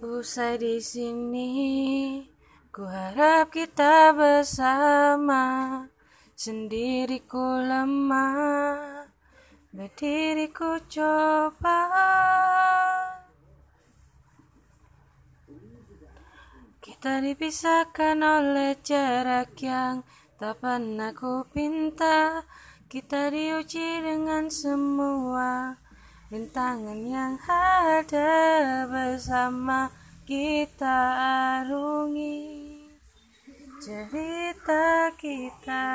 Usai di sini, ku harap kita bersama. Sendiriku lemah, berdiriku coba. Kita dipisahkan oleh jarak yang tak pernah ku pinta. Kita diuji dengan semua rintangan yang ada bersama kita arungi cerita kita.